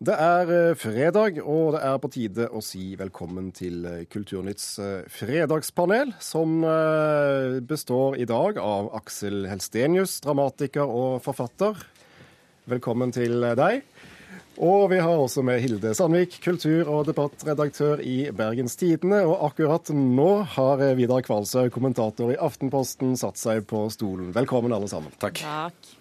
Det er eh, fredag, og det er på tide å si velkommen til eh, Kulturnytts eh, fredagspanel, som består i dag av Aksel Helstenius, dramatiker og forfatter. Velkommen til deg. Og vi har også med Hilde Sandvik, kultur- og debattredaktør i Bergens Tidende. Og akkurat nå har Vidar Kvalshaug, kommentator i Aftenposten, satt seg på stolen. Velkommen, alle sammen. Takk. Takk.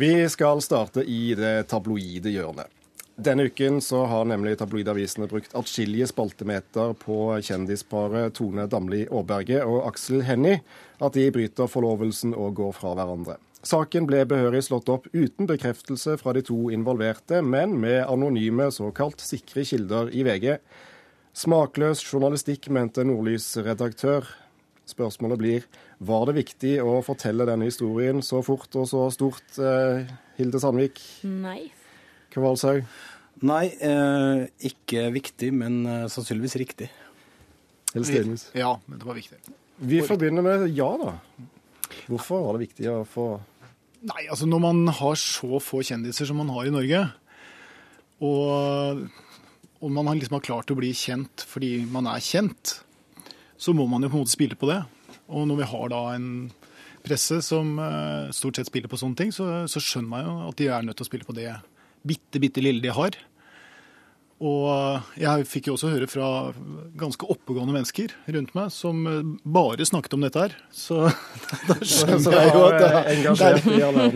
Vi skal starte i det tabloide hjørnet. Denne uken så har nemlig tabloidavisene brukt atskillige spaltemeter på kjendisparet Tone Damli Aaberge og Aksel Hennie, at de bryter forlovelsen og går fra hverandre. Saken ble behørig slått opp uten bekreftelse fra de to involverte, men med anonyme, såkalt sikre kilder i VG. Smakløs journalistikk, mente Nordlys-redaktør. Spørsmålet blir var det viktig å fortelle denne historien så fort og så stort, eh, Hilde Sandvik? Nei. Kvalshaug? Nei, eh, ikke viktig, men eh, sannsynligvis riktig. Helstenius? Ja, men det var viktig. Vi begynne med ja, da. Hvorfor var det viktig å få Nei, altså Når man har så få kjendiser som man har i Norge, og, og man liksom har klart å bli kjent fordi man er kjent, så må man jo på en måte spille på det. Og når vi har da en presse som uh, stort sett spiller på sånne ting, så, så skjønner man jo at de er nødt til å spille på det bitte, bitte lille de har. Og jeg fikk jo også høre fra ganske oppegående mennesker rundt meg som bare snakket om dette her. Så da skjønner jeg jo at det,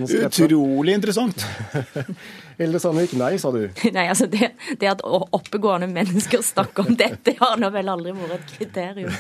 det er utrolig interessant. Hilde Sandvik, nei, sa du. Nei, altså det, det, at oppegående mennesker snakker om dette, har nå vel aldri vært et kriterium.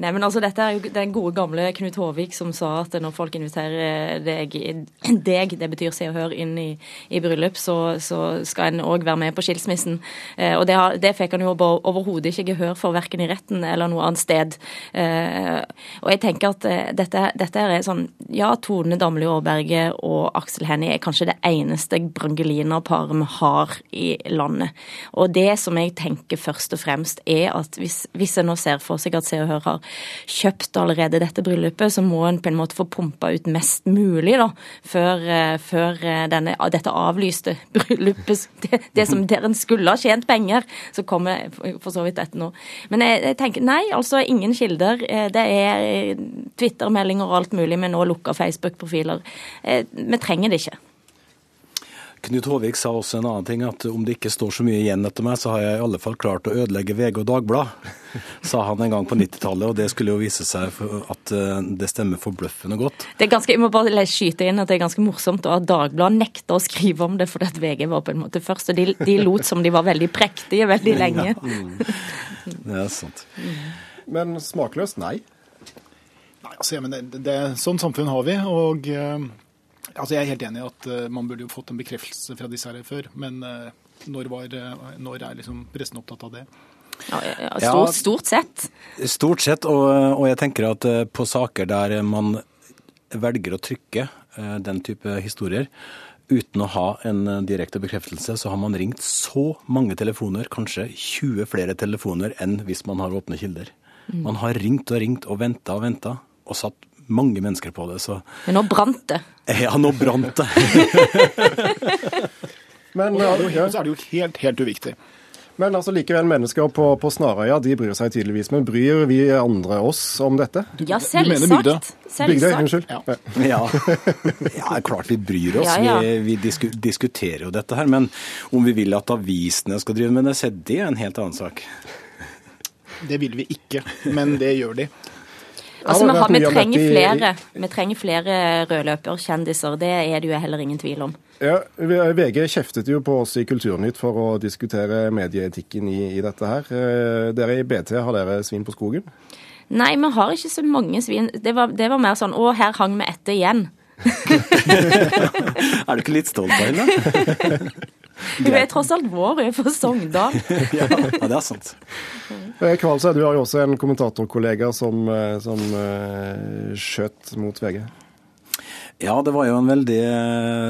Nei, men altså dette er jo den gode gamle Knut Håvik som sa at når folk inviterer deg, deg det betyr Se og Hør, inn i, i bryllup, så, så skal en òg være med på skilsmissen. Eh, og det, har, det fikk han jo overhodet ikke gehør for, verken i retten eller noe annet sted. Eh, og jeg tenker at eh, dette, dette er sånn Ja, Tone Damli Aaberge og Aksel Hennie er kanskje det eneste brangelina-paret vi har i landet. Og det som jeg tenker først og fremst, er at hvis, hvis en nå ser for seg at Se og Hør har kjøpt allerede dette bryllupet, så må en på en måte få pumpa ut mest mulig da, før, før denne, dette avlyste bryllupet, det, det som der en skulle ha tjent penger, så kommer for så vidt dette nå. Men jeg, tenker nei, altså ingen kilder. Eh, det er eh, Twitter-meldinger og alt mulig, men nå lukka Facebook-profiler. Eh, vi trenger det ikke. Knut Håvik sa også en annen ting, at om det ikke står så mye igjen etter meg, så har jeg i alle fall klart å ødelegge VG og Dagblad, sa han en gang på 90-tallet. Og det skulle jo vise seg at eh, det stemmer forbløffende godt. Det er ganske, jeg må bare skyte inn at det er ganske morsomt at Dagbladet nekta å skrive om det fordi at VG var på en måte først. Og de, de lot som de var veldig prektige veldig lenge. Ja, mm. Det er sant. Men smakløst? Nei. Nei, altså, men det, det, Sånn samfunn har vi. og... Altså, jeg er helt enig i at uh, man burde jo fått en bekreftelse fra disse her før. Men uh, når, var, uh, når, er liksom pressen opptatt av det? Ja, stort, stort, sett. Stort sett, og, og jeg tenker at på saker der man velger å trykke den type historier, uten å ha en direkte bekreftelse, så har man ringt så mange telefoner, kanskje 20 flere telefoner enn hvis man har åpne kilder. Mm. Man har ringt og ringt og venta og venta, og satt mange mennesker på det. Så. Men nå brant det. Ja, nå brant det. Men ja, så er det jo helt, helt uviktig. Men altså likevel, mennesker på, på Snarøya de bryr seg tydeligvis. Men bryr vi andre oss om dette? Ja, selvsagt. Bygde, unnskyld. Ja. Ja. ja, klart vi bryr oss. Ja, ja. Vi, vi disku, diskuterer jo dette her. Men om vi vil at avisene skal drive med det, så det er en helt annen sak. Det vil vi ikke, men det gjør de. Altså, vi, har, vi, trenger flere, vi trenger flere rødløperkjendiser, det er det jo heller ingen tvil om. Ja, VG kjeftet jo på oss i Kulturnytt for å diskutere medieetikken i, i dette her. Eh, dere i BT, har dere svin på skogen? Nei, vi har ikke så mange svin. Det var, det var mer sånn å, her hang vi etter igjen. er du ikke litt stolt av henne? Du er tross alt vår, hun er fra Sogndal. ja, det er sant. Eh, Kvalsøy, du har jo også en kommentatorkollega som, eh, som uh, skjøt mot VG. Ja, det var jo en veldig,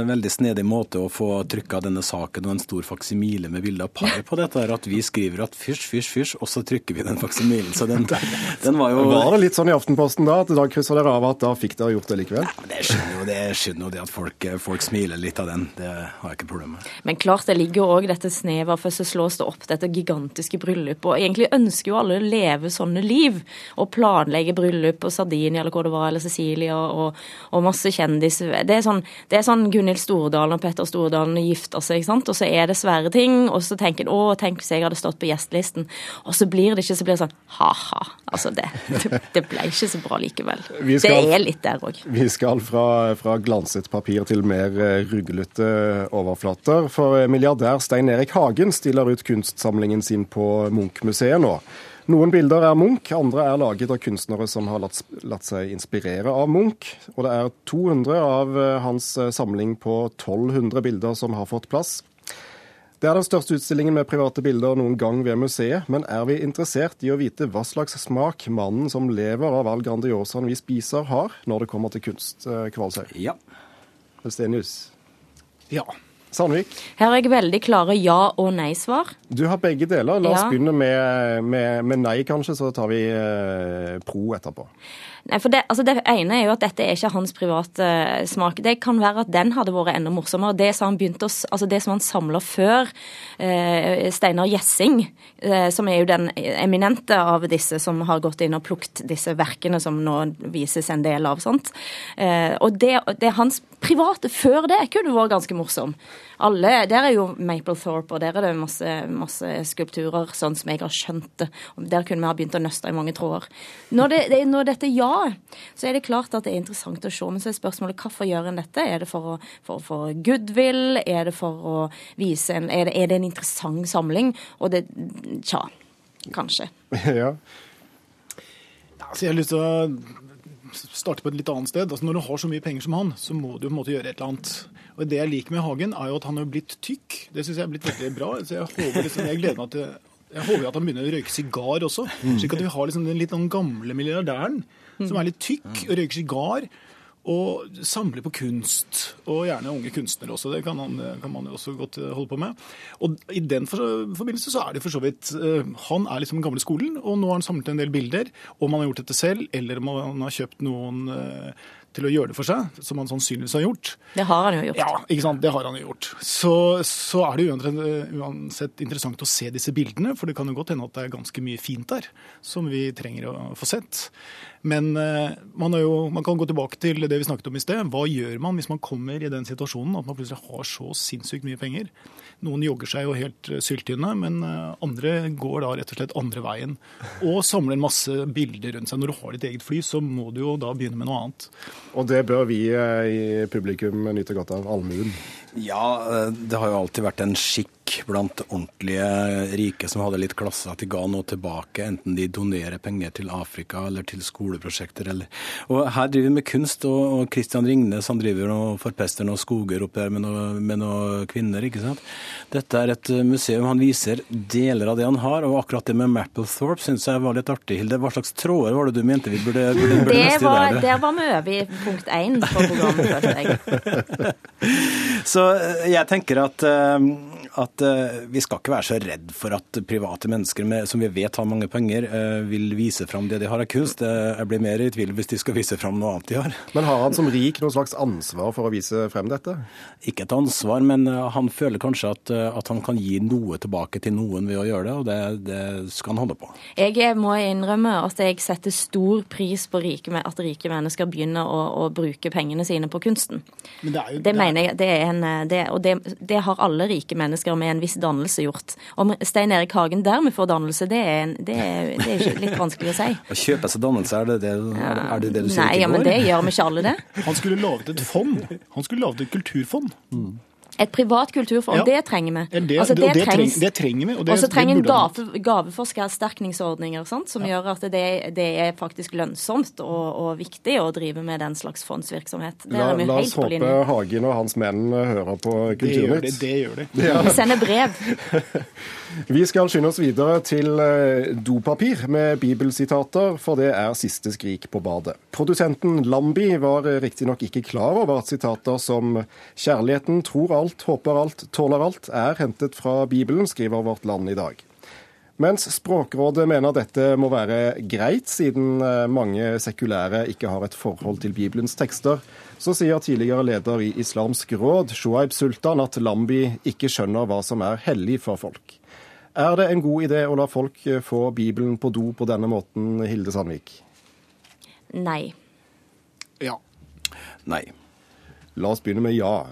veldig snedig måte å få trykka denne saken og en stor faksimile med bilde av paret på dette. At vi skriver at fysj, fysj, fysj, og så trykker vi den faksimilen. Så den, den, var jo Var det litt sånn i Aftenposten da, at da kryssa dere av at da fikk dere gjort det likevel? Ja, det skjønner jo det, skjønner jo det at folk, folk, smiler litt av den. Det har jeg ikke problem med. Men klart det ligger òg dette snevet, for så slås det opp dette gigantiske bryllupet. Og egentlig ønsker jo alle å leve sånne liv, og planlegge bryllup på Sardinia eller hvor det var, eller Cecilia, og, og masse kjendiser kjendis Det er sånn, det er sånn Gunhild Stordalen og Petter Stordalen gifter seg, ikke sant? og så er det svære ting, og så tenker en å, tenk hvis jeg hadde stått på gjestelisten, og så blir det ikke, så blir det sånn ha-ha. Altså, det, det, ble ikke så bra likevel. Skal, det er litt der òg. Vi skal fra, fra, glanset papir til mer eh, ruglete overflater. For milliardær Stein Erik Hagen stiller ut kunstsamlingen sin på Munch-museet nå. Noen bilder er Munch, andre er laget av kunstnere som har latt, latt, seg inspirere av Munch. Og det er 200 av eh, hans eh, samling på 1200 bilder som har fått plass. Det er den største utstillingen med private bilder noen gang ved museet, men er vi interessert i å vite hva slags smak mannen som lever av all Grandiosaen vi spiser, har når det kommer til kunst, eh, Kvalsøy? Ja. Stenius? Ja. Sandvik? Her er jeg veldig klare ja- og nei-svar. Du har begge deler. La oss ja. begynne med, med, med, nei, kanskje, så tar vi eh, pro etterpå. Nei, for det, altså det, ene er jo at dette er ikke hans private uh, smak. Det kan være at den hadde vært enda morsommere. Det som han begynte altså han samla før, uh, Steinar Gjessing, uh, som er jo den eminente av disse som har gått inn og plukket disse verkene som nå vises en del av. sant? og det, det hans private før det kunne vært ganske morsom. Alle, Der er jo Maplethorpe, og der er det masse, masse, skulpturer, sånn som jeg har skjønt det. Der kunne vi ha begynt å nøste i mange tråder. Når, det, når dette er så er det klart at det er interessant å se. Men så er spørsmålet hvorfor gjør en dette? Er det for å for, for goodwill? Er det for å vise en er det, er det en interessant samling? Og det Tja, kanskje. Ja. Altså, jeg har lyst til å starte på et litt annet sted. Altså, når du har så mye penger som han, så må du på en måte gjøre et eller annet. Og Det jeg liker med Hagen, er jo at han har blitt tykk. Det syns jeg er blitt veldig bra. Så jeg håper liksom, jeg gleder meg til jeg håper at han begynner å røyke sigar også. Slik at vi har liksom den litt den gamle milliardæren som er litt tykk og røyker sigar. Og samler på kunst, og gjerne unge kunstnere også. Det kan, han, kan man jo også godt eh, holde på med. Og I den forbindelse så er det for så vidt uh, Han er liksom den gamle skolen, og nå har han samlet en del bilder. Om han har gjort dette selv, eller om han har kjøpt noen uh, til å gjøre det for seg, som han sannsynligvis har gjort. Det har han jo gjort. Ja, ikke sant? det har han jo gjort. Så, så er det uansett interessant å se disse bildene, for det kan jo godt hende at det er ganske mye fint der som vi trenger å få sett. Men uh, man, jo, man, kan gå tilbake til det vi snakket om i sted. Hva gjør man hvis man kommer i den situasjonen at man plutselig har så sinnssykt mye penger? Noen jogger seg jo helt eh, syltynne, men uh, andre går da rett og slett andre veien. Og samler en masse bilder rundt seg. Når du har ditt eget fly, så må du jo da begynne med noe annet. Og det bør vi i publikum nyte godt av. Allmuen. Ja, eh, det har jo alltid vært en skikk blant ordentlige rike som hadde litt klasse, at de ga noe tilbake, enten de donerer penger til Afrika eller til skoleprosjekter. Eller. Og Her driver vi med kunst, og Christian Ringnes han driver og forpester noen skoger opp her med, noe, med noen kvinner. ikke sant? Dette er et museum. Han viser deler av det han har, og akkurat det med Mapplethorpe syns jeg var litt artig. Hilde, hva slags tråder var det du mente vi burde, burde, burde det var, Der var vi over i punkt én på programmet, følte jeg. Så eh, jeg tenker at, eh, at, eh, vi skal ikke være så redd for at private mennesker med, som vi vet har mange penger, vil vise fram det de har av kunst. Jeg blir mer i tvil hvis de skal vise fram noe annet de har. Men har han som rik noe slags ansvar for å vise frem dette? Ikke et ansvar, men han føler kanskje at, at han kan gi noe tilbake til noen ved å gjøre det, og det, det skal han holde på. Jeg må innrømme at jeg setter stor pris på rike, at rike mennesker begynner å, å bruke pengene sine på kunsten. Men det, er jo, det mener jeg det er en det, og det, det, har alle rike mennesker med en viss dannelse gjort. Om Stein Erik Hagen dermed får dannelse, det er, en, det er, det er litt vanskelig å si. Å kjøpe seg dannelse, er det det, er det, det du sier Nei, ja, men det gjør vi ikke alle det. Han skulle laget et fond. Han skulle laget et kulturfond. Mm. Et privat kulturfond, Ja. det trenger vi. Det, Altså, det, det, trengs. treng, det trenger vi. Og så det trenger en gave, gaveforsterkningsordninger sant? som gjør at det, det er faktisk lønnsomt og, og viktig å drive med den slags fondsvirksomhet. Det La, er la oss håpe. Hagen og hans menn hører på Det gjør de. Kulturnytt. Det gjør de. Vi sender brev. Vi skal skynde oss videre til eh, dopapir med bibelsitater, for det er siste skrik på badet. Produsenten Lambi var riktignok ikke klar over at sitater som 'Kjærligheten tror alt, håper alt, tåler alt' er hentet fra Bibelen, skriver Vårt Land i dag. Mens Språkrådet mener dette må være greit, siden eh, mange sekulære ikke har et forhold til Bibelens tekster, så sier tidligere leder i Islamsk råd, Shoaib Sultan, at Lambi ikke skjønner hva som er hellig for folk. Er det en god idé å la folk eh, få Bibelen på do på denne måten, Hilde Sandvik? Nei. Ja. Nei. La oss begynne med ja.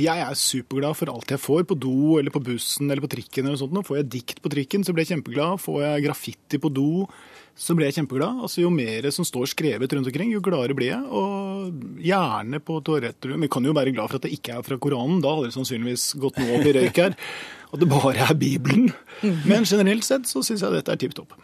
Jeg er superglad for alt jeg får på do eller på bussen eller på trikken. eller sånt. Nå får jeg dikt på trikken, så blir jeg kjempeglad. Får jeg graffiti på do, så blir jeg kjempeglad. Altså, Jo mer som står skrevet rundt omkring, jo gladere blir jeg. Og gjerne på toalettrommet. Jeg kan jo være glad for at det ikke er fra Koranen. Da hadde det sannsynligvis gått noe opp i røyk her. At det bare er Bibelen. Men generelt sett så syns jeg dette er tipp topp.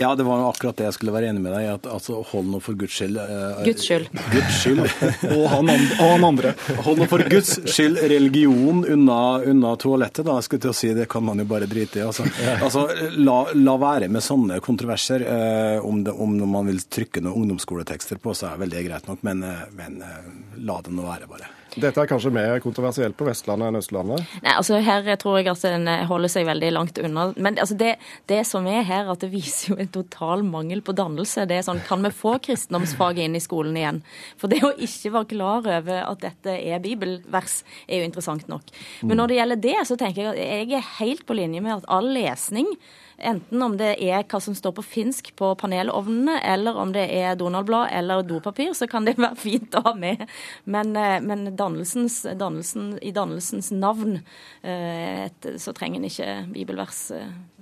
Ja, det var jo akkurat det jeg skulle være enig med deg i. at altså, Hold nå for Guds skyld eh, Guds skyld. Guds skyld. Og han, andre, og han andre. Hold nå for Guds skyld religion unna, unna toalettet, da. Jeg skulle til å si Det kan man jo bare drite i. Altså, altså la, la være med sånne kontroverser. Eh, om, det, om man vil trykke noen ungdomsskoletekster på, så er vel det greit nok, men, eh, men eh, la det nå være, bare. Dette er kanskje mer kontroversielt på Vestlandet enn Østlandet? Nei, altså Her tror jeg at den holder seg veldig langt unna. Men altså det, det som er her, at det viser jo en total mangel på dannelse. Det er sånn, Kan vi få kristendomsfaget inn i skolen igjen? For det å ikke være klar over at dette er bibelvers, er jo interessant nok. Men når det gjelder det, så tenker jeg at jeg er helt på linje med at all lesning Enten om det er hva som står på finsk på panelovnene, eller om det er Donald-blad eller dopapir, så kan det være fint å ha med. Men, eh, men dannelsens, dannelsen, i dannelsens navn eh, et, så trenger en ikke bibelvers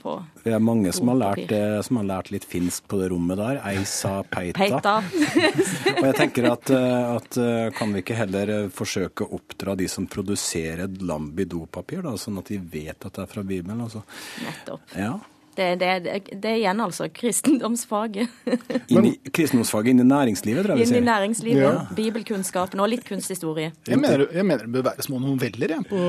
på på Det er mange som har, lært, eh, som har lært litt finsk på det rommet der. Eisa peita. peita. Og jeg tenker at, eh, at eh, kan vi ikke heller eh, forsøke å oppdra de som produserer Lambi dopapir, da, sånn at de vet at det er fra Bibelen? Altså. Nettopp. Ja. Det, det, det, er igjen altså kristendomsfaget. Inn i kristendomsfaget inn i næringslivet, tror jeg vi Inn i næringslivet, Ja. bibelkunnskapen og litt kunsthistorie. Jeg mener, jeg mener det bør være små noveller. Jeg, på,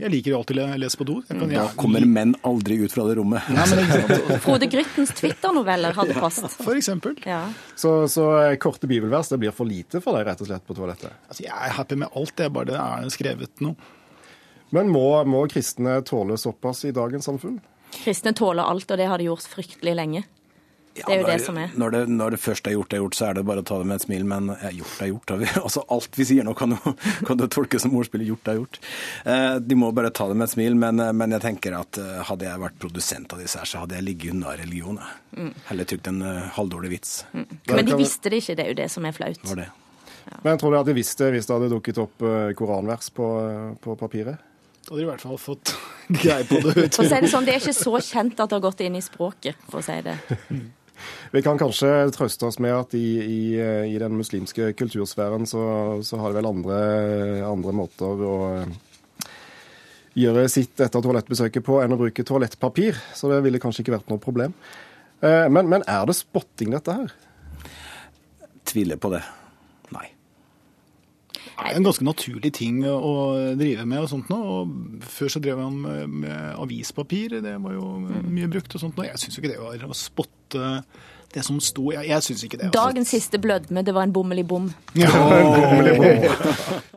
jeg liker jo alltid å lese på do. Jeg kan, Da kommer menn aldri ut fra det rommet. Nei, men? Frode Gryttens Twitter-noveller hadde passet. For eksempel. Ja. Så, så korte bibelvers det blir for lite for deg rett og slett på toalettet? Altså, jeg er happy med alt, det er bare det er skrevet noe. Men må, må kristne tåle såpass i dagens samfunn? Kristne tåler alt, og det har de gjort fryktelig lenge. Det er jo når, det som er. Når det, når det først er gjort, er gjort, så er det bare å ta det med et smil. Men ja, gjort er gjort. har vi- Altså, alt vi sier nå kan jo kan jo tolkes som ordspillet 'gjort er gjort'. Eh, de må bare ta det med et smil. Men, eh, men jeg tenker at eh, hadde jeg vært produsent av disse her, så hadde jeg ligget unna religion. Mm. Heller trykt en uh, halvdårlig vits. Men de visste det ikke, det er jo det som er flaut. Var det. Men jeg tror du hadde visst det hvis det hadde dukket opp koranvers på, på papiret. Da hadde de i hvert fall fått greie på det. For å si det sånn, det er ikke så kjent at det har gått inn i språket, for å si det. Vi kan kanskje trøste oss med at i, i, eh, i den muslimske kultursfæren så, så har de vel andre, andre måter å eh, gjøre sitt etter toalettbesøket på enn å bruke toalettpapir. Så det ville kanskje ikke vært noe problem. Eh, Men, men er det spotting, dette her? Tviler på det. Det er en ganske naturlig ting å drive med. og sånt nå. Og Før så drev han med, med avispapir, det var jo mye brukt. og sånt nå. Jeg syns ikke det var å spotte det som sto. Jeg, jeg syns ikke det. altså. Dagens siste blødme, det var en bommel i bom. Ja.